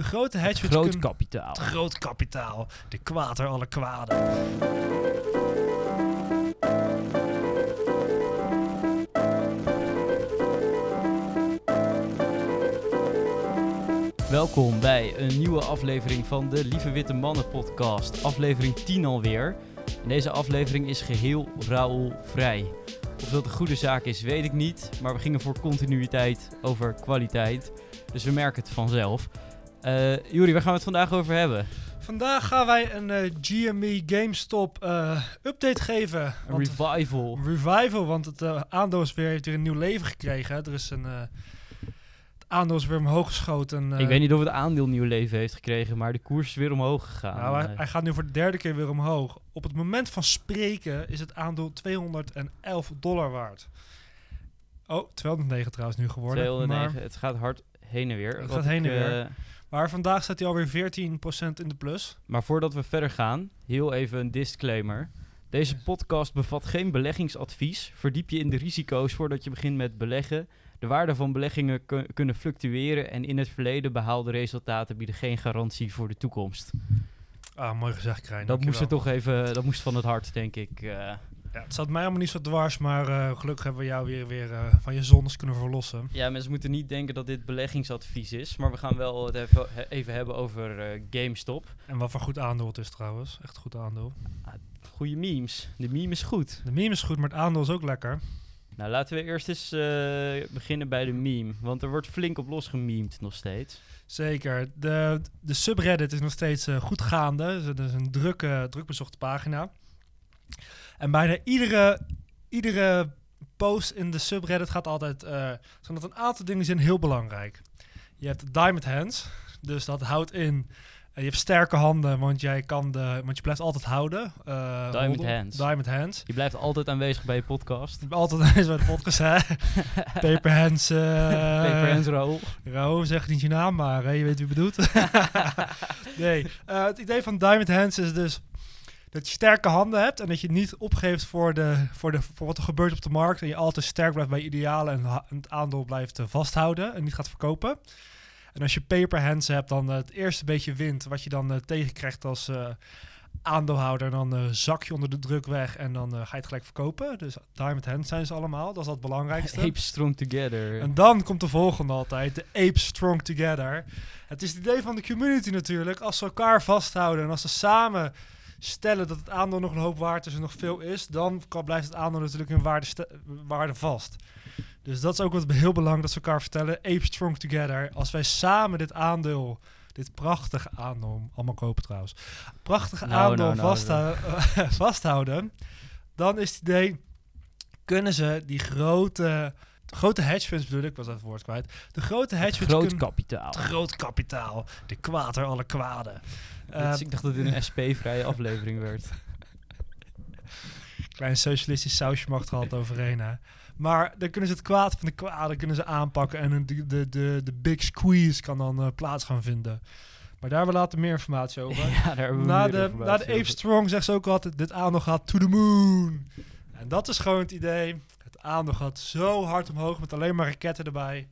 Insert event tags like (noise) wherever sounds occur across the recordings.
De grote hedge Groot kapitaal. Het groot kapitaal. De kwater alle kwaden. Welkom bij een nieuwe aflevering van de Lieve Witte Mannen podcast. Aflevering 10 alweer. En deze aflevering is geheel Raoul vrij. Of dat een goede zaak is, weet ik niet. Maar we gingen voor continuïteit over kwaliteit. Dus we merken het vanzelf. Juri, waar gaan we het vandaag over hebben? Vandaag gaan wij een eh, GME GameStop eh, update geven. Een revival. revival, want het eh, aandeel is weer, heeft weer een nieuw leven gekregen. Er is een... het aandeel is weer omhoog geschoten. ik weet niet of het aandeel nieuw leven heeft gekregen, maar de koers is weer omhoog gegaan. Nou, hij, hij gaat nu voor de derde keer weer omhoog. Op het moment van spreken is het aandeel 211 dollar waard. Oh, 209 trouwens nu geworden. 209. Maar, Het gaat hard heen en weer. Het gaat heen en weer. Maar vandaag staat hij alweer 14% in de plus. Maar voordat we verder gaan, heel even een disclaimer. Deze podcast bevat geen beleggingsadvies. Verdiep je in de risico's voordat je begint met beleggen. De waarde van beleggingen ku- kunnen fluctueren en in het verleden behaalde resultaten bieden geen garantie voor de toekomst. Ah, mooi gezegd, Krijn. Dat moest, er toch even, dat moest van het hart, denk ik. eh. Ja, het zat mij allemaal niet zo dwars, maar eh, gelukkig hebben we jou weer, weer eh, van je zondes kunnen verlossen. Ja, mensen moeten niet denken dat dit beleggingsadvies is. Maar we gaan wel het even, he- even hebben over eh, GameStop. En wat voor goed aandeel het is trouwens. Echt goed aandeel. Goede memes. De meme is goed. De meme is goed, maar het aandeel is ook lekker. Nou, laten we eerst eens beginnen bij de meme. Want er wordt flink op losgememd nog steeds. Zeker. De, de subreddit is nog steeds goed gaande. Dus Het is een drukke, druk bezochte pagina. En bijna iedere, iedere post in de subreddit gaat altijd... eh zijn dat een aantal dingen zijn heel belangrijk. Je hebt diamond hands. Dus dat houdt in... eh, je hebt sterke handen, want, jij kan de, want je blijft altijd houden. eh, Diamond holden. hands. Diamond hands. Je blijft altijd aanwezig bij je podcast. Altijd eens bij de podcast, hè. (laughs) Paper hands. eh Paper Hands Raoul. Ro, zeg niet je naam, maar hè, je weet wie bedoelt. (laughs) nee, het idee van Diamond Hands is dus dat je sterke handen hebt en dat je niet opgeeft voor, de, voor, de, voor wat er gebeurt op de markt. En je altijd sterk blijft bij idealen en het aandeel blijft eh, vasthouden en niet gaat verkopen. En als je paper hands hebt, dan eh, het eerste beetje wind wat je dan eh, tegenkrijgt als aandeelhouder. Dan zak je onder de druk weg en dan ga je het gelijk verkopen. Dus diamond hands zijn ze allemaal, dat is het belangrijkste. (laughs) Apes strong together. En dan komt de volgende altijd, de apes strong together. Het is het idee van de community natuurlijk. Als ze elkaar vasthouden en als ze samen stellen dat het aandeel nog een hoop waard is en nog veel is, dan kan, blijft het aandeel natuurlijk in waarde, waarde vast. Dus dat is ook wat heel belangrijk dat ze elkaar vertellen. Apes strong together. Als wij samen dit aandeel, dit prachtige aandeel, allemaal kopen trouwens, prachtige Nou, aandeel nou, nou, vasthou- (laughs) vasthouden, dan is het idee, kunnen ze die grote, grote hedge funds bedoel ik, was dat woord kwijt. De grote hedge funds Groot kapitaal. het groot kapitaal, de kwater alle kwaden. Dus ik dacht dat dit een SP-vrije aflevering werd. (laughs) klein socialistisch sausje mag er altijd overheen. Hè. Maar dan kunnen ze het kwaad van de kwade kunnen ze aanpakken en de, de, de, de big squeeze kan dan eh, plaats gaan vinden. Maar daar hebben we later meer informatie over. (laughs) ja, daar hebben we na, meer de, na informatie de Ape over. Strong zegt ze ook altijd, dit aandeel gaat to the moon. En dat is gewoon het idee. Het aandeel gaat zo hard omhoog met alleen maar raketten erbij.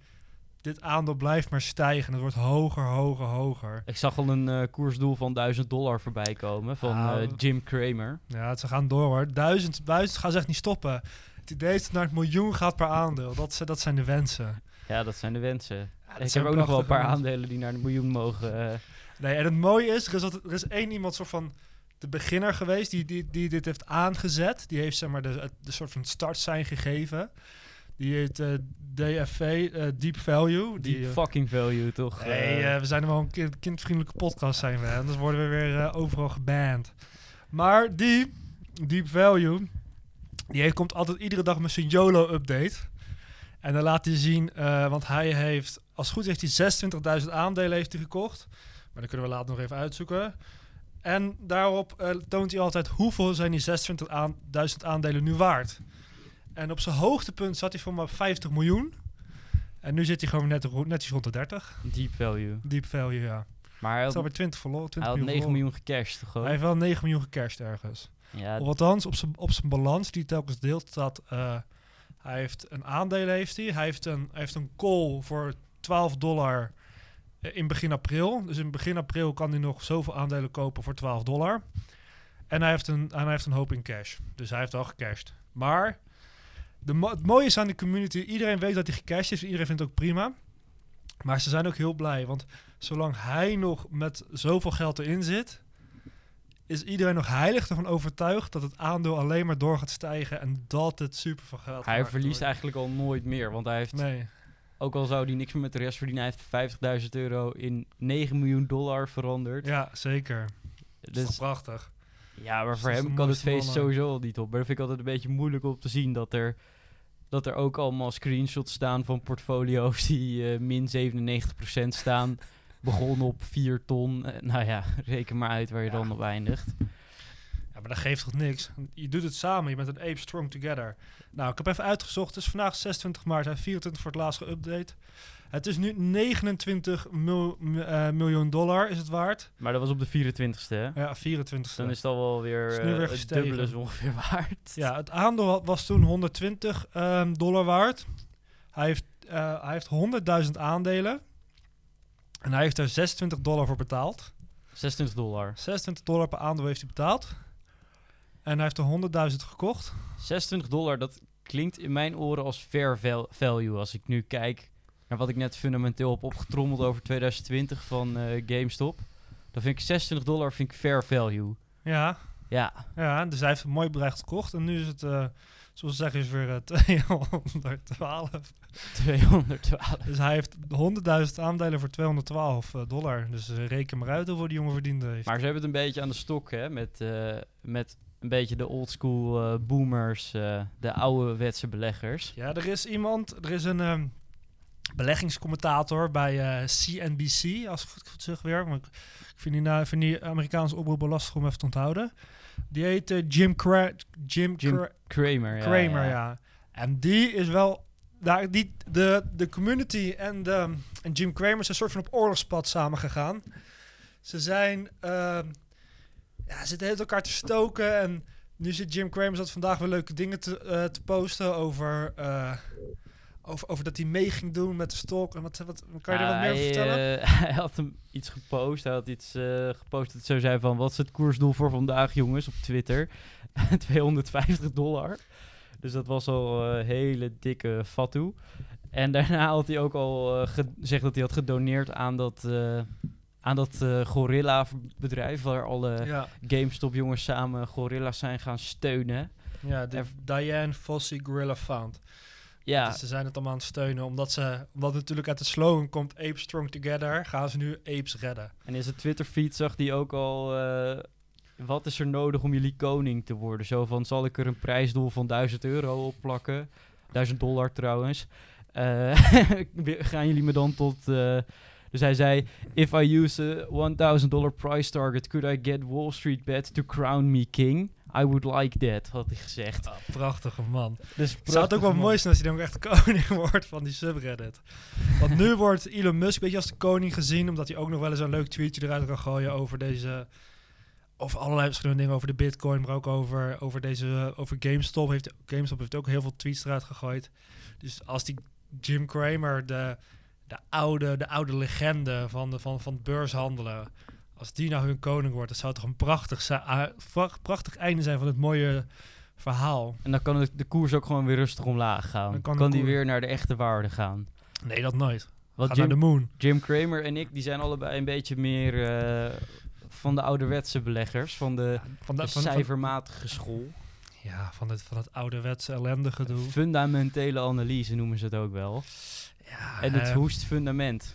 Dit aandeel blijft maar stijgen. Het wordt hoger, hoger, hoger. Ik zag al een eh, koersdoel van 1000 dollar voorbij komen van Nou. eh, Jim Cramer. Ja, ze gaan door hoor. Duizend, duizend gaan ze echt niet stoppen. Het idee is dat het naar het miljoen gaat per aandeel. Dat, dat zijn de wensen. Ja, dat zijn de wensen. Ja, ik heb ook nog wel een paar aandelen die naar de miljoen mogen. eh. Nee, en het mooie is, er is, altijd- er is één iemand soort van de beginner geweest die, die, die dit heeft aangezet. Die heeft zeg maar de, de soort van start zijn gegeven. Die heet eh, DFV, eh, Deep Value. die Die, eh, fucking value, toch? nee, we zijn wel een kind, kindvriendelijke podcast zijn we. hè. Anders worden we weer overal geband. Maar die, Deep Value, die heeft, komt altijd iedere dag met zijn YOLO-update. En dan laat hij zien, want hij heeft, als het goed is, heeft hij 26.000 aandelen heeft hij gekocht. Maar dat kunnen we later nog even uitzoeken. En daarop toont hij altijd hoeveel zijn die 26.000 aandelen nu waard. En op zijn hoogtepunt zat hij voor maar 50 miljoen. En nu zit hij gewoon net, netjes rond de 30. Deep value. Deep value, ja. Maar hij had, alweer 20 verloren. 20 hij had 9 verloren. miljoen gecashed, toch? Hij heeft wel 9 miljoen gecashed ergens. Ja, Of althans, op zijn, op zijn balans die telkens deelt, staat... eh, hij heeft een aandeel, heeft hij. Hij heeft een, hij heeft een call voor 12 dollar eh, in begin april. Dus in begin april kan hij nog zoveel aandelen kopen voor 12 dollar. En hij heeft een, en hij heeft een hoop in cash. Dus hij heeft al gecashed. Maar de mo- het mooie is aan de community, iedereen weet dat hij gecashed is. Iedereen vindt het ook prima. Maar ze zijn ook heel blij. Want zolang hij nog met zoveel geld erin zit, is iedereen nog heilig ervan overtuigd dat het aandeel alleen maar door gaat stijgen en dat het super veel geld Hij verliest wordt. eigenlijk al nooit meer. Want hij heeft, Nee. ook al zou hij niks meer met de rest verdienen, hij heeft 50.000 euro in 9 miljoen dollar veranderd. Ja, zeker. Dat is Dus prachtig. ja, maar Dus voor hem kan het feest sowieso al niet op. Maar dat vind ik altijd een beetje moeilijk om te zien dat er, dat er ook allemaal screenshots staan van portfolio's die eh, min 97% staan. (laughs) Begonnen op 4 ton. Eh, nou ja, reken maar uit waar je Ja. dan op eindigt. Ja, maar dat geeft toch niks? Je doet het samen, je bent een ape strong together. Nou, ik heb even uitgezocht. Het is vandaag 26 maart, hij heeft 24 voor het laatst geüpdate. Het is nu 29 mil- m- eh, miljoen dollar is het waard. Maar dat was op de 24ste, hè? Ja, 24 Dan is het al wel weer, nu eh, weer het gestegen. dubbele is ongeveer (laughs) waard. Ja, het aandeel was toen 120 ehm, dollar waard. Hij heeft, eh, hij heeft 100.000 aandelen. En hij heeft er 26 dollar voor betaald. 26 dollar. 26 dollar per aandeel heeft hij betaald. En hij heeft er 100.000 gekocht. 26 dollar, dat klinkt in mijn oren als fair val- value. Als ik nu kijk naar wat ik net fundamenteel heb opgetrommeld over 2020 van eh, GameStop. Dan vind ik 26 dollar vind ik fair value. Ja, Ja, ja, dus hij heeft een mooi bedrijf gekocht. En nu is het, eh, zoals ze zeggen, is weer eh, (laughs) 212. 212. Dus hij heeft 100.000 aandelen voor 212 eh, dollar. Dus reken maar uit hoeveel die jongen verdiend heeft. Maar ze hebben het een beetje aan de stok, hè? Met, met een beetje de oldschool eh boomers, eh, de ouderwetse beleggers. Ja, er is iemand, er is een ehm, beleggingscommentator bij eh, CNBC, als ik het goed zeg weer. Want ik ik vind die, na, vind die Amerikaanse oproep lastig om even te onthouden. Die heet eh, Jim, Cra Jim, Jim Cra- Kramer, ja. Kramer, ja. ja. En die is wel... Daar, die, de, de community en, de, en Jim Kramer zijn soort van op oorlogspad samen gegaan. Ze zijn... ehm, ja, ze zitten heel elkaar te stoken. En nu zit Jim Kramer zat vandaag weer leuke dingen te, eh, te posten over, eh, over, over dat hij mee ging doen met de stok. En wat, wat, kan je er wat meer over vertellen? eh, (laughs) hij had hem iets gepost. Hij had iets gepost dat zo zei van... Wat is het koersdoel voor vandaag, jongens? Op Twitter. (laughs) 250 dollar. Dus dat was al een hele dikke fatu. En daarna had hij ook al eh, gezegd dat hij had gedoneerd aan dat... aan dat eh, gorilla-bedrijf waar alle ja, GameStop-jongens samen gorilla's zijn gaan steunen. ja, de Diane Fossey Gorilla Fund. Ja, Dus ze zijn het allemaal aan het steunen. Omdat, ze, omdat natuurlijk uit de slogan komt Apes Strong Together. Gaan ze nu Apes redden. En in zijn Twitter-feed zag hij ook al... eh, wat is er nodig om jullie koning te worden? Zo van, zal ik er een prijsdoel van 1000 euro op plakken? 1000 dollar trouwens. Eh, (laughs) gaan jullie me dan tot... dus hij zei, if I use a 1000 dollar price target, could I get Wall Street bet to crown me king? I would like that, had hij gezegd. Ah, prachtige man. Dus Het zou het ook wel prachtig, mooi zijn als hij dan ook echt koning (laughs) wordt van die subreddit. Want nu (laughs) wordt Elon Musk een beetje als de koning gezien. Omdat hij ook nog wel eens een leuk tweetje eruit kan gooien over deze... Over allerlei verschillende dingen. Over de bitcoin, maar ook over, over, deze, over GameStop. Heeft, GameStop heeft ook heel veel tweets eruit gegooid. Dus als die Jim Cramer, de, de, oude, de oude legende van, de, van, van het beurshandelen... Als die nou hun koning wordt, dat zou toch een prachtig, prachtig einde zijn van het mooie verhaal. En dan kan de, de koers ook gewoon weer rustig omlaag gaan. Dan kan die weer naar de echte waarde gaan. Nee, dat nooit. Wat Jim, naar de moon. Jim Cramer en ik, die zijn allebei een beetje meer eh, van de ouderwetse beleggers. Van de, Ja, van, de de, van, van, cijfermatige school. Ja, van, het, van het ouderwetse ellende gedoe. Fundamentele analyse noemen ze het ook wel. Ja, En het eh, hoest fundament.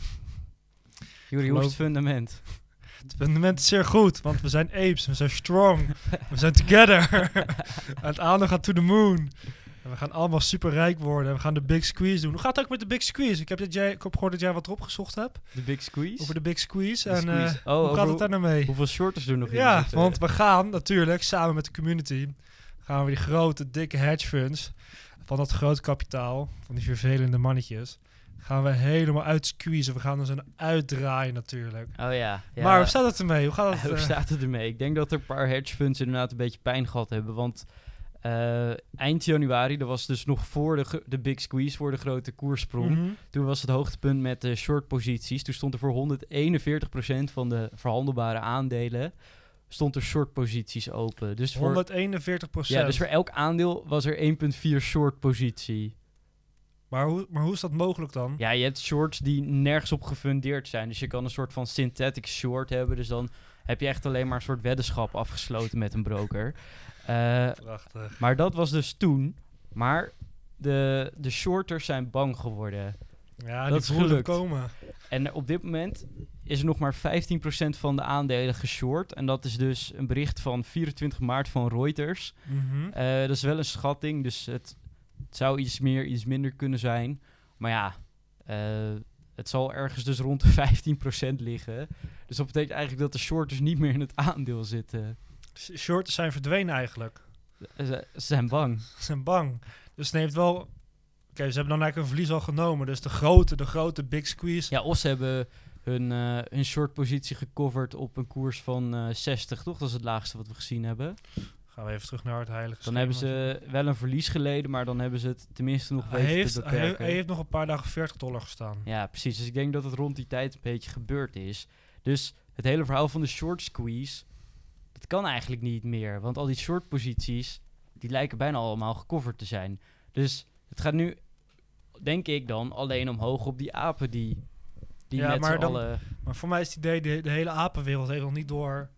Juri Geloof- hoest fundament. het fundament is zeer goed, want we zijn apes, we zijn strong, we zijn together. (laughs) het aandeel gaat to the moon. En we gaan allemaal super rijk worden en we gaan de big squeeze doen. Hoe gaat het ook met de big squeeze? Ik heb, dat jij, ik heb gehoord dat jij wat erop gezocht hebt De big squeeze. over de big squeeze. De en eh, squeeze. Oh, hoe over gaat het daar nou mee? Hoeveel shorters er nog in Ja, want we gaan natuurlijk samen met de community gaan we die grote, dikke hedge funds van dat groot kapitaal, van die vervelende mannetjes, gaan we helemaal uitsqueezen. We gaan er zo uitdraaien natuurlijk. Oh ja. ja. Maar hoe staat het ermee? Hoe gaat (laughs) het? Hoe eh? staat het ermee? Ik denk dat er een paar hedge funds inderdaad een beetje pijn gehad hebben. Want Eh, eind januari, dat was dus nog voor de, de big squeeze, voor de grote koersprong. Mhm. Toen was het hoogtepunt met de short posities. Toen stond er voor 141% van de verhandelbare aandelen stond er short posities open. Dus voor, 141 procent. ja, dus voor elk aandeel was er 1,4 short positie. maar, hoe, maar hoe is dat mogelijk dan? Ja, je hebt shorts die nergens op gefundeerd zijn. Dus je kan een soort van synthetic short hebben. Dus dan heb je echt alleen maar een soort weddenschap afgesloten met een broker. (laughs) Eh, Prachtig. maar dat was dus toen. Maar de, de shorters zijn bang geworden. Ja, Dat die is gelukt. komen. En op dit moment is er nog maar 15% van de aandelen geshort. En dat is dus een bericht van 24 maart van Reuters. Mhm. Eh, dat is wel een schatting, dus het, het zou iets meer, iets minder kunnen zijn. Maar ja, eh, het zal ergens dus rond de (laughs) 15% liggen. Dus dat betekent eigenlijk dat de shorters niet meer in het aandeel zitten. S- Shorts zijn verdwenen eigenlijk. Ze, ze zijn bang. (laughs) Ze zijn bang. Dus het heeft wel... Oké, ze hebben dan eigenlijk een verlies al genomen. Dus de grote, de grote big squeeze. Ja, of ze hebben hun, eh, hun short positie gecoverd op een koers van eh 60, toch? Dat is het laagste wat we gezien hebben. Gaan we even terug naar het heilige Dan hebben ze wel een verlies geleden, maar dan hebben ze het tenminste nog Hij weten heeft, te hij, beperken. hij heeft nog een paar dagen 40 dollar gestaan. Ja, precies. Dus ik denk dat het rond die tijd een beetje gebeurd is. Dus het hele verhaal van de short squeeze, dat kan eigenlijk niet meer. Want al die short posities, die lijken bijna allemaal gecoverd te zijn. Dus het gaat nu, denk ik dan, alleen omhoog op die apen die, die Ja, met maar dan-. Maar voor mij is het idee, de, de hele apenwereld heeft nog niet door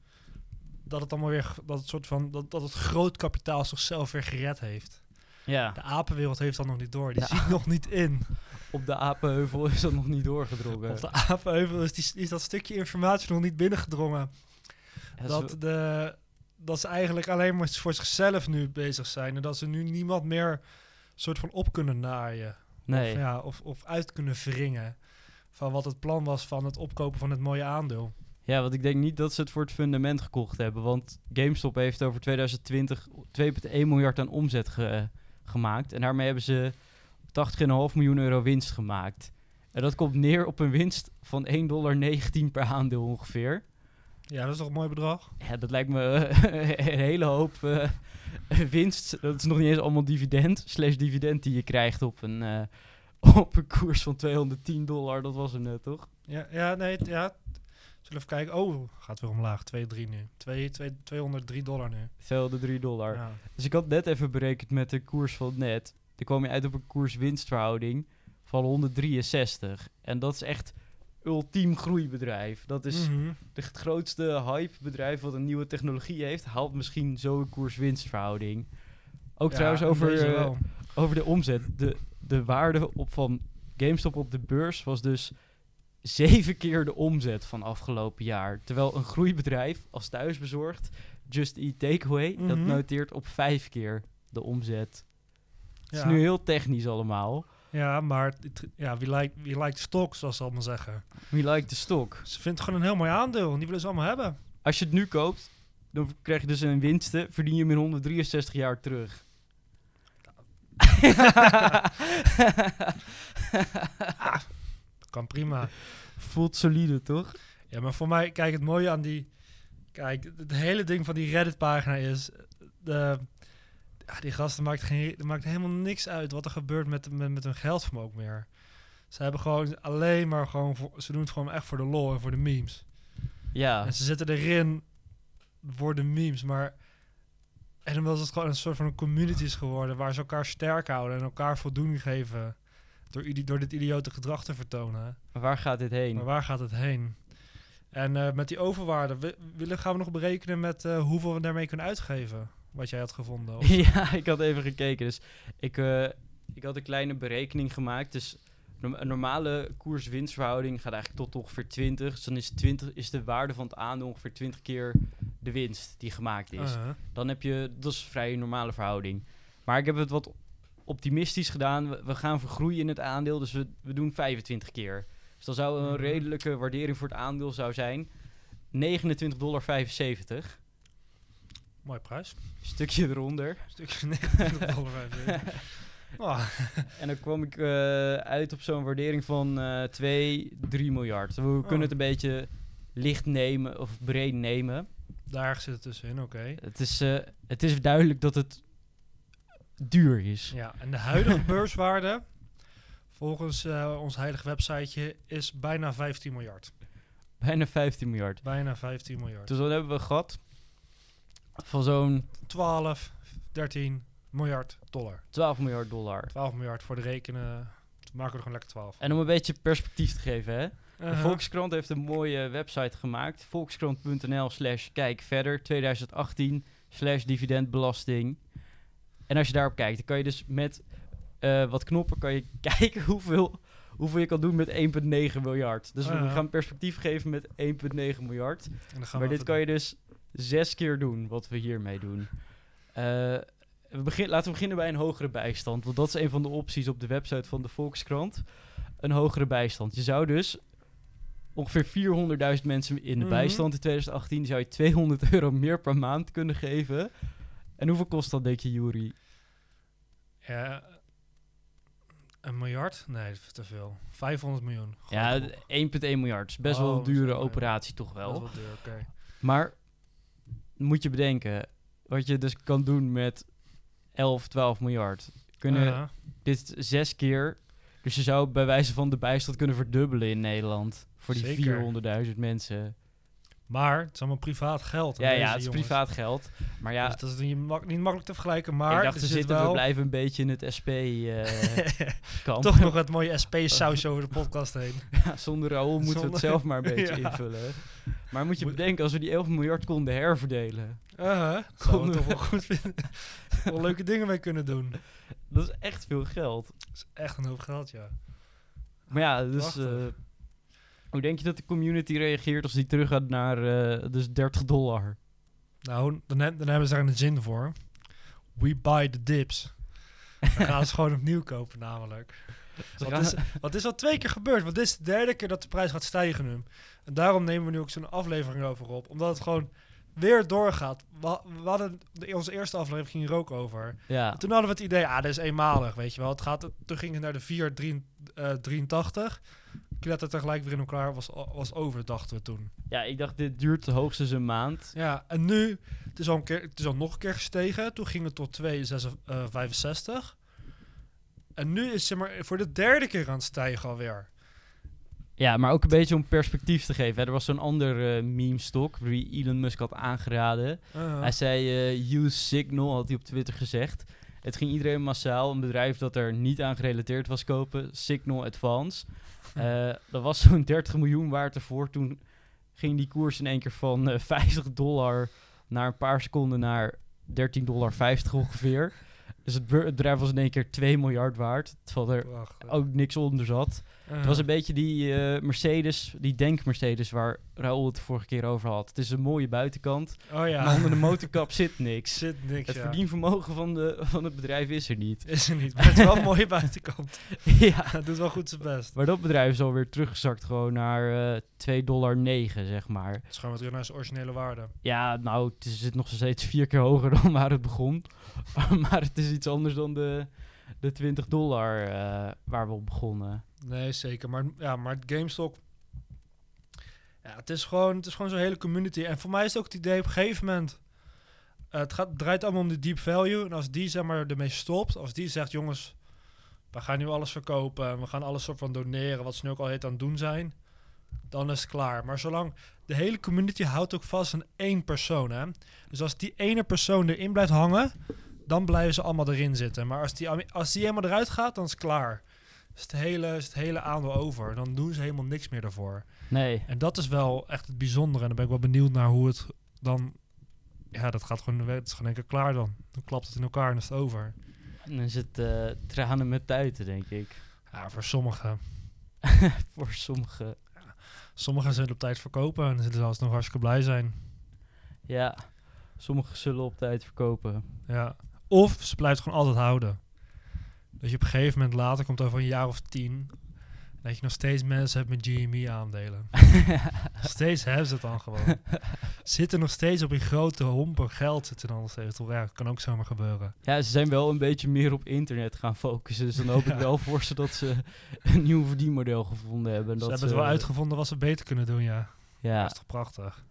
dat het allemaal weer, dat het soort van, dat, dat het groot kapitaal zichzelf weer gered heeft. Ja, De apenwereld heeft dat nog niet door. Die Ja. ziet nog niet in. (laughs) op de apenheuvel is dat nog niet doorgedrongen. Op de apenheuvel is, die, is dat stukje informatie nog niet binnengedrongen. Ja, Dat, zo- de, dat ze eigenlijk alleen maar voor zichzelf nu bezig zijn. En dat ze nu niemand meer soort van op kunnen naaien. nee. Of, ja, of, of uit kunnen wringen. Van wat het plan was van het opkopen van het mooie aandeel. Ja, want ik denk niet dat ze het voor het fundament gekocht hebben. Want GameStop heeft over 2020 2,1 miljard aan omzet ge- gemaakt. En daarmee hebben ze 80,5 miljoen euro winst gemaakt. En dat komt neer op een winst van 1,19 dollar per aandeel ongeveer. Ja, dat is toch een mooi bedrag? Ja, dat lijkt me (laughs) een hele hoop eh, winst. Dat is nog niet eens allemaal dividend. Slash dividend die je krijgt op een, eh, op een koers van 210 dollar. Dat was hem net, toch? Ja, ja nee, ja. Zullen we even kijken. Oh, gaat weer omlaag. 2, 3 nu. 2, 2, 203 dollar nu. Velde 3 dollar. Ja. Dus ik had net even berekend met de koers van net. Dan kwam je uit op een koers-winstverhouding van 163. En dat is echt ultiem groeibedrijf. Dat is Mhm. de- het grootste hypebedrijf wat een nieuwe technologie heeft. Haalt misschien zo'n koers-winstverhouding. Ook Ja, trouwens en over, eh, over de omzet. De, de waarde op van GameStop op de beurs was dus zeven keer de omzet van afgelopen jaar. Terwijl een groeibedrijf als thuisbezorgd, Just Eat Takeaway, dat Mhm. noteert op vijf keer de omzet. Het Ja. is nu heel technisch allemaal. Ja, maar ja, wie lijkt wie lijkt de stok, zoals ze allemaal zeggen. We like de stok. Ze vindt het gewoon een heel mooi aandeel. En die willen ze allemaal hebben. Als je het nu koopt, dan krijg je dus een winsten, verdien je hem in 163 jaar terug. (laughs) Kan prima. Voelt solide, toch? Ja, maar voor mij, kijk, het mooie aan die... Kijk, het hele ding van die Reddit-pagina is... De, ja, die gasten maakt, geen, maakt helemaal niks uit wat er gebeurt met, met, met hun geldvermogen meer. Ze hebben gewoon alleen maar gewoon... Voor, ze doen het gewoon echt voor de lol en voor de memes. Ja. En ze zitten erin voor de memes, maar... En omdat het gewoon een soort van een community is geworden... waar ze elkaar sterk houden en elkaar voldoening geven... door, door dit idiote gedrag te vertonen. Maar waar gaat dit heen? Maar waar gaat het heen? En eh, met die overwaarde, wi- willen, gaan we nog berekenen met eh, hoeveel we daarmee kunnen uitgeven? Wat jij had gevonden. Of- (laughs) Ja, ik had even gekeken. Dus ik, eh, ik had een kleine berekening gemaakt. Dus een normale koers-winstverhouding gaat eigenlijk tot ongeveer 20. Dus dan is, 20, is de waarde van het aandeel ongeveer 20 keer de winst die gemaakt is. Dan heb je, dat is een vrij normale verhouding. Maar ik heb het wat optimistisch gedaan. We, we gaan vergroeien in het aandeel, dus we, we doen 25 keer. Dus dan zou een Mhm. redelijke waardering voor het aandeel zou zijn 29,75 dollar. Mooi prijs. Stukje eronder. Stukje 29 (laughs) dollar. oh, En dan kwam ik eh, uit op zo'n waardering van eh 2, 3 miljard. We kunnen het een beetje licht nemen of breed nemen. Daar zit het tussenin, oké. Het is, eh, het is duidelijk dat het duur is. Ja, en de huidige (laughs) beurswaarde, volgens eh, ons heilige websiteje, is bijna 15 miljard. Bijna 15 miljard. Bijna 15 miljard. Dus dan hebben we gehad van zo'n 12, 13 miljard dollar. 12 miljard dollar. 12 miljard voor de rekenen. Maken we er gewoon lekker 12. En om een beetje perspectief te geven, hè. De Uh-huh. Volkskrant heeft een mooie website gemaakt. Volkskrant.nl slash kijk verder 2018 slash dividendbelasting. En als je daarop kijkt, dan kan je dus met eh, wat knoppen kan je (laughs) kijken hoeveel, hoeveel je kan doen met 1,9 miljard. Dus we gaan perspectief geven met 1,9 miljard. Maar dit kan je dus zes keer doen, wat we hiermee doen. Eh, we begin, laten we beginnen bij een hogere bijstand. Want dat is een van de opties op de website van de Volkskrant. Een hogere bijstand. Je zou dus ongeveer 400.000 mensen in de Mhm. bijstand in 2018... zou je 200 (laughs) euro meer per maand kunnen geven. En hoeveel kost dat, denk je, Juri? Ja, een miljard? Nee, dat is te veel. 500 miljoen. Ja, Gooi erop. 1,1 miljard. is best wel Oh, een dure zo, ja. operatie, toch wel. wel duur, oké. Maar moet je bedenken, wat je dus kan doen met 11, 12 miljard. Kunnen dit zes keer. Dus je zou bij wijze van de bijstand kunnen verdubbelen in Nederland. Voor die Zeker. 400.000 mensen. Maar het is allemaal privaat geld. Ja, ja, het is jongens. privaat geld. Maar ja, Dus dat is niet, mak- niet makkelijk te vergelijken. Maar ik dacht, we zit zitten, we wel blijven een beetje in het SP-kamp. (laughs) toch nog het mooie SP-saus over de podcast heen. (laughs) Ja, zonder Raoul moeten we het zelf maar een beetje (laughs) Ja. invullen. Maar moet je Moet- bedenken, als we die 11 miljard konden herverdelen. We Konden toch we- wel goed vinden. wel leuke dingen mee kunnen doen. Dat is echt veel geld. Dat is echt een hoop geld, ja. Maar ja, dus... Hoe denk je dat de community reageert als die terug gaat naar eh, dus 30 dollar? Nou, dan, he- dan hebben ze daar een zin voor. We buy the dips. Dan gaan ze (laughs) gewoon opnieuw kopen namelijk. Wat is, wat is al twee keer gebeurd. Want dit is de derde keer dat de prijs gaat stijgen nu. En daarom nemen we nu ook zo'n aflevering over op. Omdat het gewoon weer doorgaat. We, we hadden de, onze eerste aflevering ging hier ook over. ja. En toen hadden we het idee, ah, dat is eenmalig, weet je wel. Het gaat, toen ging het naar de 4,83. Klettert tegelijk weer in elkaar, was, was over, dachten we toen. ja, ik dacht dit duurt hoogstens een maand. Ja, en nu, het is al, een keer, het is al nog een keer gestegen. Toen ging het tot 2,65. En nu is zeg maar, voor de derde keer aan het stijgen alweer. Ja, maar ook een beetje om perspectief te geven. hè. Er was zo'n ander eh meme-stok die Elon Musk had aangeraden. Uh, Hij zei, eh, use Signal, had hij op Twitter gezegd. Het ging iedereen massaal een bedrijf dat er niet aan gerelateerd was kopen. Signal Advance. (laughs) Eh, dat was zo'n 30 miljoen waard ervoor. Toen ging die koers in één keer van eh, 50 dollar naar een paar seconden naar 13,50 dollar ongeveer. Dus het, bedrijf was in één keer 2 miljard waard. Terwijl er ook niks onder zat. Uh, Het was een beetje die eh, Mercedes, die denk-Mercedes waar Raoul het de vorige keer over had. Het is een mooie buitenkant, oh ja, maar onder de (laughs) motorkap zit niks. zit niks, Het ja. verdienvermogen van, de, van het bedrijf is er niet. Is er niet, maar het is wel een mooie buitenkant. (laughs) ja. (laughs) Het doet wel goed zijn best. Maar dat bedrijf is alweer teruggezakt gewoon naar eh 2,9 dollar, zeg maar. Het is gewoon weer naar zijn originele waarde. Ja, nou, het is- zit nog steeds vier keer hoger dan waar het begon. maar het is iets anders dan de, de 20 dollar eh, waar we op begonnen. Nee, zeker. Maar, ja, maar GameStop... Ja, het is gewoon, het is gewoon zo'n hele community. En voor mij is het ook het idee op een gegeven moment... eh, het gaat, draait allemaal om de deep value. En als die zeg maar ermee stopt, als die zegt... Jongens, we gaan nu alles verkopen en we gaan alles soort van doneren... wat ze nu ook al heet aan het doen zijn... dan is het klaar. Maar zolang... De hele community houdt ook vast aan één persoon, hè. Dus als die ene persoon erin blijft hangen... dan blijven ze allemaal erin zitten. Maar als die, als die helemaal eruit gaat, dan is het klaar is het hele, is het hele aandeel over. Dan doen ze helemaal niks meer daarvoor. Nee, En dat is wel echt het bijzondere. En dan ben ik wel benieuwd naar hoe het dan... Ja, dat gaat gewoon... Het is gewoon één keer klaar dan. Dan klapt het in elkaar en is het over. dan is het eh, tranen met tuiten, denk ik. Ja, voor sommigen. (laughs) Voor sommigen. Sommigen zullen op tijd verkopen. En dan zullen ze alsnog hartstikke blij zijn. Ja, sommigen zullen op tijd verkopen. Ja. Of ze blijft gewoon altijd houden. Dat je op een gegeven moment later komt over een jaar of tien... Dat je nog steeds mensen hebt met GME-aandelen. (laughs) steeds hebben ze het dan gewoon. Zitten nog steeds op een grote homper geld. Zitten dan nog steeds. Ja, dat kan ook zomaar gebeuren. Ja, ze zijn wel een beetje meer op internet gaan focussen. Dus dan hoop ik wel voor ze dat ze een nieuw verdienmodel gevonden hebben. En Ze dat hebben het wel uitgevonden wat ze beter kunnen doen, ja. Ja, Dat is toch prachtig.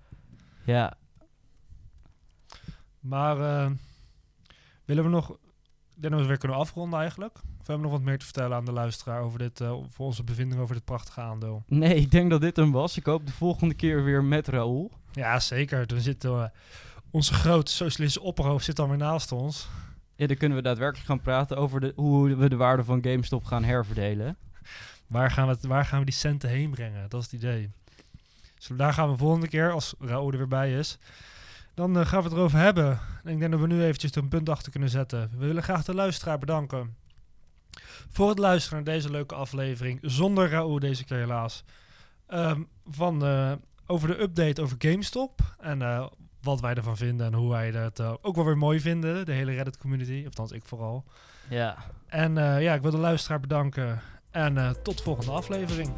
ja. Maar eh, willen we nog ik denk dat we weer kunnen afronden eigenlijk. Of hebben we nog wat meer te vertellen aan de luisteraar over, dit, uh, voor onze bevinding over dit prachtige aandeel? Nee, ik denk dat dit hem was. Ik hoop de volgende keer weer met Raoul. Ja, zeker. Dan zit uh, onze grote socialistische opperhoofd zit dan weer naast ons. Ja, dan kunnen we daadwerkelijk gaan praten over de, hoe we de waarde van GameStop gaan herverdelen. Waar gaan, we het, waar gaan we die centen heen brengen? Dat is het idee. Dus daar gaan we volgende keer, als Raoul er weer bij is, dan uh, gaan we het erover hebben. En ik denk dat we nu eventjes er een punt achter kunnen zetten. We willen graag de luisteraar bedanken voor het luisteren naar deze leuke aflevering. Zonder Raoul deze keer helaas. Um, van, uh, over de update over GameStop. En uh, wat wij ervan vinden en hoe wij het uh, ook wel weer mooi vinden. De hele Reddit community. Of althans, ik vooral. Ja. En ja, ik wil de luisteraar bedanken. En tot de volgende aflevering.